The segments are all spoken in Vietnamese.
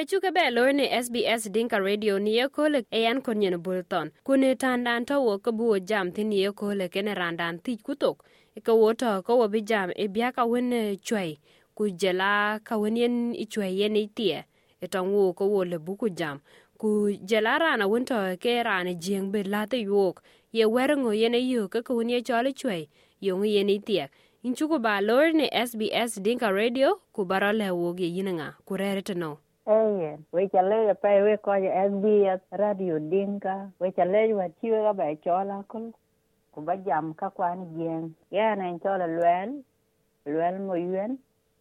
Kwechuke be loi ni SBS Dinka Radio ni ye kole eyan yan kon nyen bulton. Kune tandan to wo ka buo jam tin ye kolek kene randan tich kutok. tok ke wo to ko wo bi jam e bia ka wen chwei Ku jela ka wen yen i chwei yen i tie. E tong wo ko wo le buku jam. Ku jela rana wen to ke rana jieng be late yuok. Ye werengo yen e yu ke ka wen ye chole chwei Yung yen i tie. Inchuku ba lor ni SBS Dinka Radio ku bara le wo ge yinanga ku rere no. Eye, we chale pe we ko ya SBS Radio Dinka, we chale wa chiwe ga ba chola kul. Ku ba jam ka kwani gien. Ya na chola lwel, lwel mo yuen.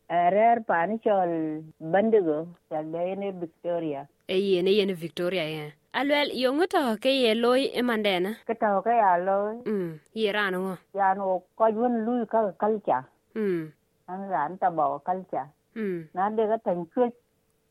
Rer pa ni chol bandigo, chal de ne Victoria. Eye ne yen Victoria ye. Alwel yongo to ke ye loy e mandena. Ka to ka ya lo, Mm, ye rano ngo. ya no ko yun lui ka kalcha. Mm, An ran ta ba kalcha. mm. Na de ga tan chwe.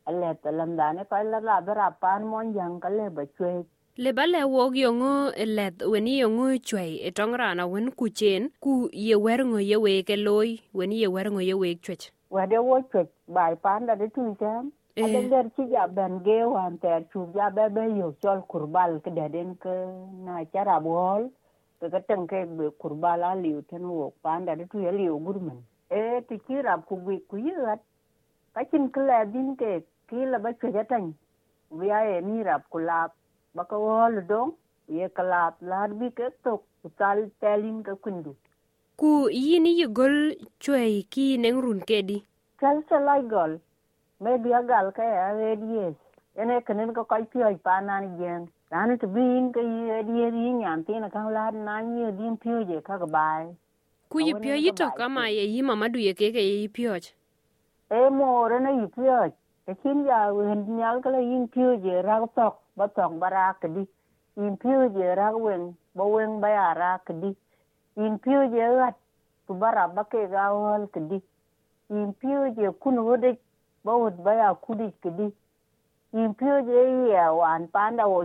Ale ta lam da ne ka la bra pan mon yang ka le ba chwe. Le bale wog yongo let weni yongo chwei e tong rana wen ku chen ku ye werngo ye we ke loy weni ye werngo ye we chwech. wa de wo chwech bai pan da de tu tem Eh. a de der chi ja ben ge wan ter chu ja be be yo chol kurbal ke de den ke na chara bol ke ke teng ke be kurbal a liu ten wo pan da de tu ye liu gurmen e ti chi rab ku bi ku yat ka chin ke la din ke kila ba ke jatan biya ye ni rap kulap ba ka wol dong ye kalap lar bi ke to sal telin ka kundu. Ku yini gol chwei ki neng run kedi kal salai gol. Me bi agal ka ya redies ene kenen ko kai pi pa nan gen dan to bin ke ye die ri nyan tin ka lar nan ye din pi je ka bai. Ku yi pi yi to kama ye yi mama du ye ke ke yi pi och e mo na yi pi och kin ya wen nyal kala yin piu je tok ba tong yin piu je wen ba wen ba ya ra yin piu je tu ba ke ga wal yin piu je kun ba ba ya kuɗi kdi yin piu je ya wan wo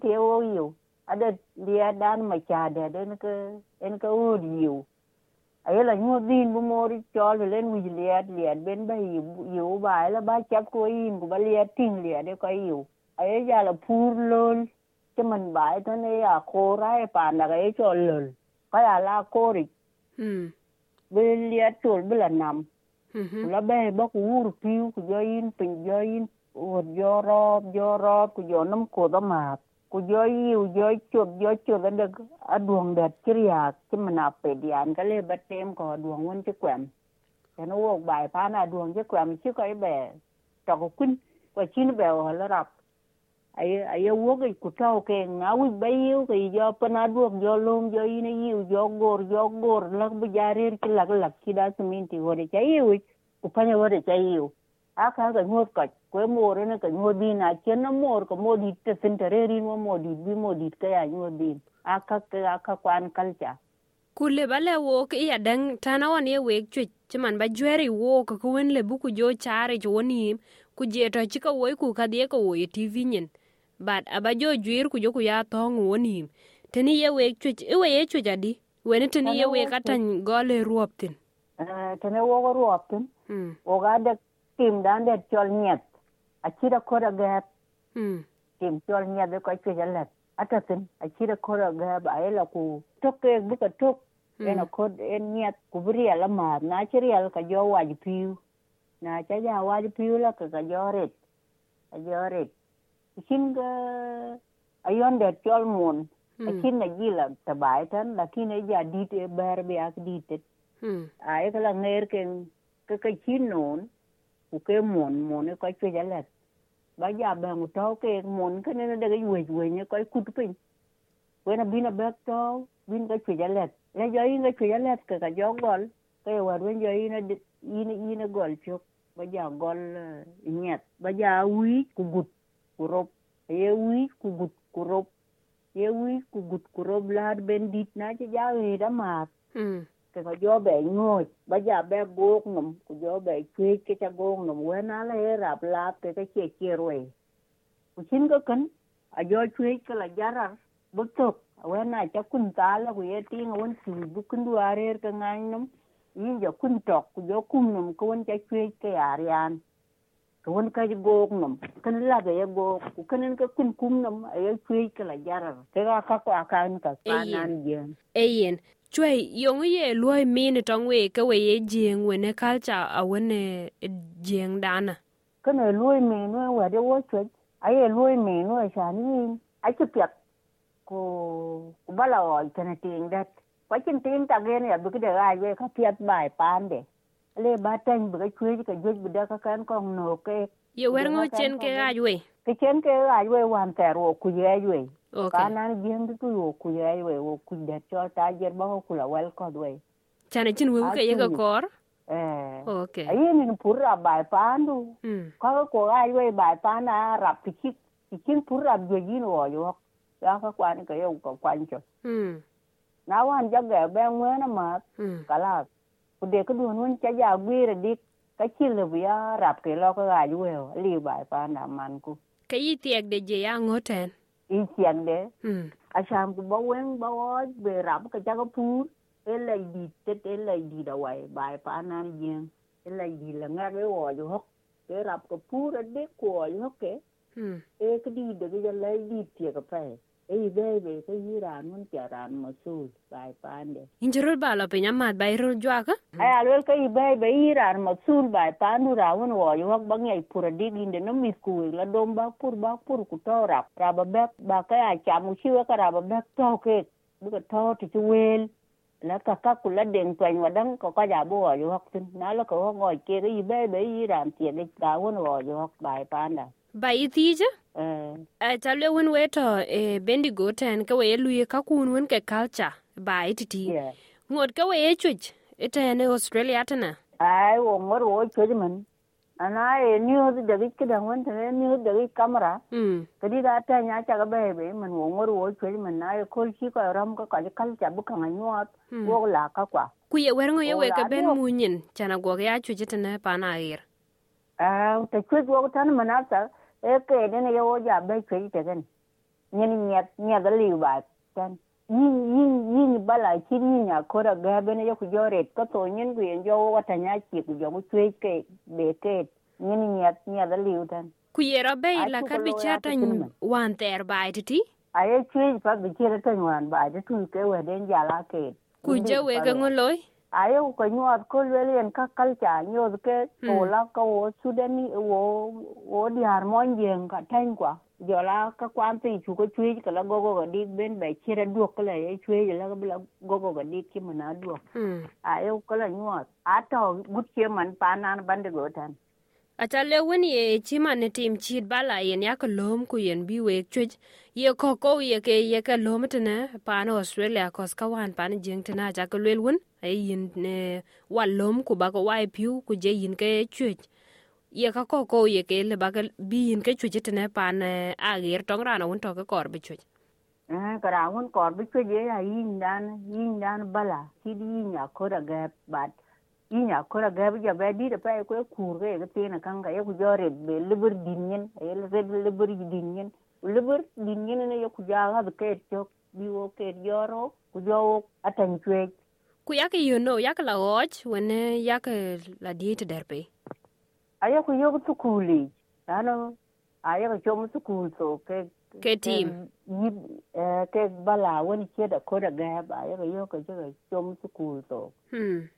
te wo ada dia dan ma cha den en yu ayela nyu din bu mori chol len wi liat liat ben ba yu yu ba la ba chap ko yin ku ba liat ting liat de ko yu ay ya la pur lol che man ba to ne ya ko ra panda ga e chol lol ka ya la ri Hmm. be liat chol be la nam Mhm. la be ba ku ur piu ku jo yin pin jo yin uột do rob do rob ku jo nam ko da ma ku jo yiu jo chop jo chop da de a duong det kriya ki mana pe dian ka le ba tem ko duong won chi kwem ya no wo bai pa na duong chi kwem chi ko be to ko kun ko chin be ho la rap ai ai wo ke ku tau ke nga wi ba yiu ke jo pa na duong jo lum jo yin yiu jo gor jo gor la bu jarir ki lag lag ki da siminti wo de cha yiu ku pa ne wo de cha yiu aka ka ngot ka kwe mor ne ka ngot din a chen na mor ko modit te sintere rin wo modit bi modit ka ya ngot din aka ka aka kwan kalcha kule bale wo ke ya dang tana won ye wek chwe chman ba jweri wo ko kun le bu ku jo chare jo ni ku je to chi ka wo ku ka de ko wo tv nyen. Bat aba jo jwir ku jo ku ya tong wo ni teni ye wek chwe e we ye chwe jadi weni teni ye wek atan gole ruoptin? Eh, Tene wo ruoptin. Hmm. O ga de timdan det chol nyet achira kora gap hmm. Tim chol nyet ko che jalat atatin achira kora gap ay la ku tokke buka tok. Hmm. En ko en eh, nyet ku bria la ma na chirial ka jo waj piu na cha ja waj piu la ka ka jo ret ka jo ret kin ga ayon det chol mun. Akin hmm. na gila tabai tan lakin e ja dit ber bi ak hmm. kala ngir ken ka ka non ku ke mon mon e ko che ja bây giờ bà một ngu kê ke cái nên nó đây cái quỳ quỳ như ko ku tu pin we nó bina ba to bin ka che ja let giới cái chơi ka che ja let ka ka jo gol cái wa wen jo nó yin yin gol chụp bây giờ gol nyet bây giờ quý cụ gut cụ rộp. Ye quý cụ gut cụ rộp. Ye quý cụ gut cụ rộp là bên đít nó chứ ja gì đó mà. Ừ. Cái có gió bể ngồi. Bây giờ bé gốc nằm có gió bể thuê cái cha gốc nằm quên nó là rạp lạp cái cái chia chia rồi. Có chín cái cấn à gió thuê cái là giá ra bất thực quên này cha kun ta là quên tiếng quên chỉ bút kun đua ra cái ngay nằm ý giờ kun trọc có gió kun nằm có quên cha thuê cái arian ka won ka go nom kan la ga go ku kan ka kun kum nom ay chwe ka la jarar te ga ka ko akan ka panan je eyen chwe yong ye loy min tong we ka we ye jeng we ne culture a wone jeng dana kana loy me no wa de wo chwe ay loy me no sha ni ay chu pyat ko ku bala o kana ting dat kwa chin ting ta ge ne bu de ai we ka pyat bai pan de. Le ba tan bu ka chwe ka joj bu da ka kan kong no ke. Ye wer ngo chen ke ga we ke chen ke ga we wan ter wo ku ye we okay ka nan jeng tu wo ku ye we wo ku de cho ta jer ba ku la wel ko we chane chin we ke ye ga kor eh okay ai ni pura bai pan du mm ka ko ai we bai pan na rap ti ki ti kin pura jo yin wo yo ya ka kwan ka yo ko kwan cho mm na wan ja ga be ngwe na ma mm kala ku de ku du nun cha ja gwi re dik ka chi le ya rap ke lo ka ga ju we li bai pan na man ku ka yi tiek de je ya ngoten i chen de. Mm a sham ku ba wen ba wo be rap ka cha ka pur e le di te te le di da wai bai pa na yen e le di la nga ge wo ju hok ke rap ka pur a de ko ju hok ke mm e ka di de ge le di tie ka pa e be be ka yi ran mun tia ran ma su bai pa de injirol ba lo pe nyamat ba irol jwa ka ai a le ka i be be yi ran ma su bai ra won wo ju hok ba ngai pur a di gi de no mi ku la dom ba pur ba pur ku to rap ra ba be ba ka a cha mu shi ka ra ba to ke bu ka to ti chu wel la ka ka ku la den twen wa dang ko ka ja bo yo hok tin na la ko ngoi ke ga i be be i ran tie de da won wo yo bai pan baithije mm. eh, cal we wen weto eh, bendigo ten ke we ye luye kakun wen ke culture ba ititi ŋot ke we ye cuic itene australia tene ai wo ŋot wo cuic min ana e nius dagic kidaŋ wen tene nius dagic kamera mm. kedi da te nya caka be be min wo ŋot wo cuic min na e kol ci ko e rom ko kali culture bu kaŋa nyuot mm. wok la ka kwa. Ku ye werŋo ye we ke ben munyin cana guok ya cuic itene pana air ah, ta cuic wok tan min e ke ne ja be chwe te li ba tan yin yin yin bala chi ni nya ko da ga be ne yo ku jore ko to nyen ku yen jo wa ta nya chi ku jo ku chwe ke be ke nyen nyet nyet da li tan ku ye ra be la ku bi lo ta wan ter ba ti a chwe pa bi che ta ngwan ba de tu ke we den ja la ke ku je we ka ngoloi ayo ko nyuat ko lelen ka kalcha nyot ke to Mm. la ko wo sudani wo wo di harmon jeng ka tan kwa jola ka kwan ti chu ko chwe ka la gogo ga dik ben be chira duok ka la ye chwe la ga bla gogo ga dik ki mana duok mm ayo ko la nyuat ato gut che man panan bande go tan acale wen ye cima ne tim chit bala yen yake loom ku yen bi week cuec ye kokou yeke yeke loom tene pan australia kos ka wan paane jeŋ tene acake luel wen e ayin wan loom ku bake wai e piu ku je yin ke cuec ye ka kokou yeke le bake bi yin ke cuec tene paane ager toŋ raan awun toke kor bi cuec kara awun kor bi cuec ye ayin dan yin dan bala kid yin akot agep bat ina kora gabi ya di da pai ko kurga ga tena kanga ya ku jore be libur dinyen ya zed libur dinyen libur dinyen ne ya ku jaga da kai to biwo ket yoro ku jowo atan kwe ku ya ke yuno ya la och wene ya yak la diet derbe? Aya ku yog tu kuli ano aya ku chom tu kul so ke ke team e, ke bala woni ke da kora gaba aya ku yog ka chom tu kul so. Hmm.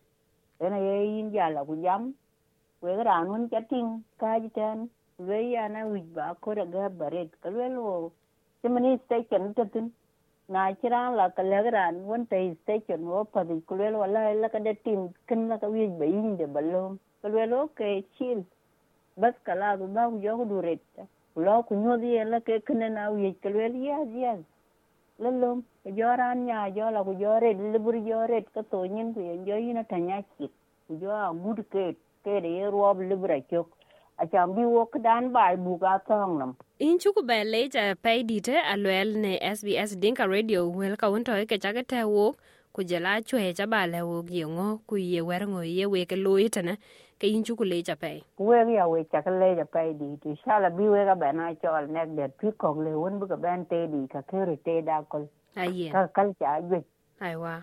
Ena ye yin jala ku jam. We ga ran hun chating ka ji ten we ya na wi ba ko da ga baret ka le lo. Simani station ta tin. Na kiran la ka le ran won te station wo pa di ku le wala la ka de tim kin la ka wi ba yin de balom ka le lo ke chill bas kala du ba yo ku du ret lo ku nyo di la ke kin na wi ka le ya ya lelum joran nya jo la ku jore libur jore ka to nyin ku jo ina tanya chit ku jo a ke ke dan bai bu ga nam in chuku be leja pay dite a ne SBS Dinka Radio. Wel ka to ke chake te wo ku jela chwe cha ba le wo gi ngo ku ye wer ngo ye we ke lo itana ke in chuku leja pay ku we ya we cha ka le ja pai di ti shala bi we ga ba na chol nek de pi ko le won bu ga ben te di ka ke re te da kol aye ka kal cha gwe aiwa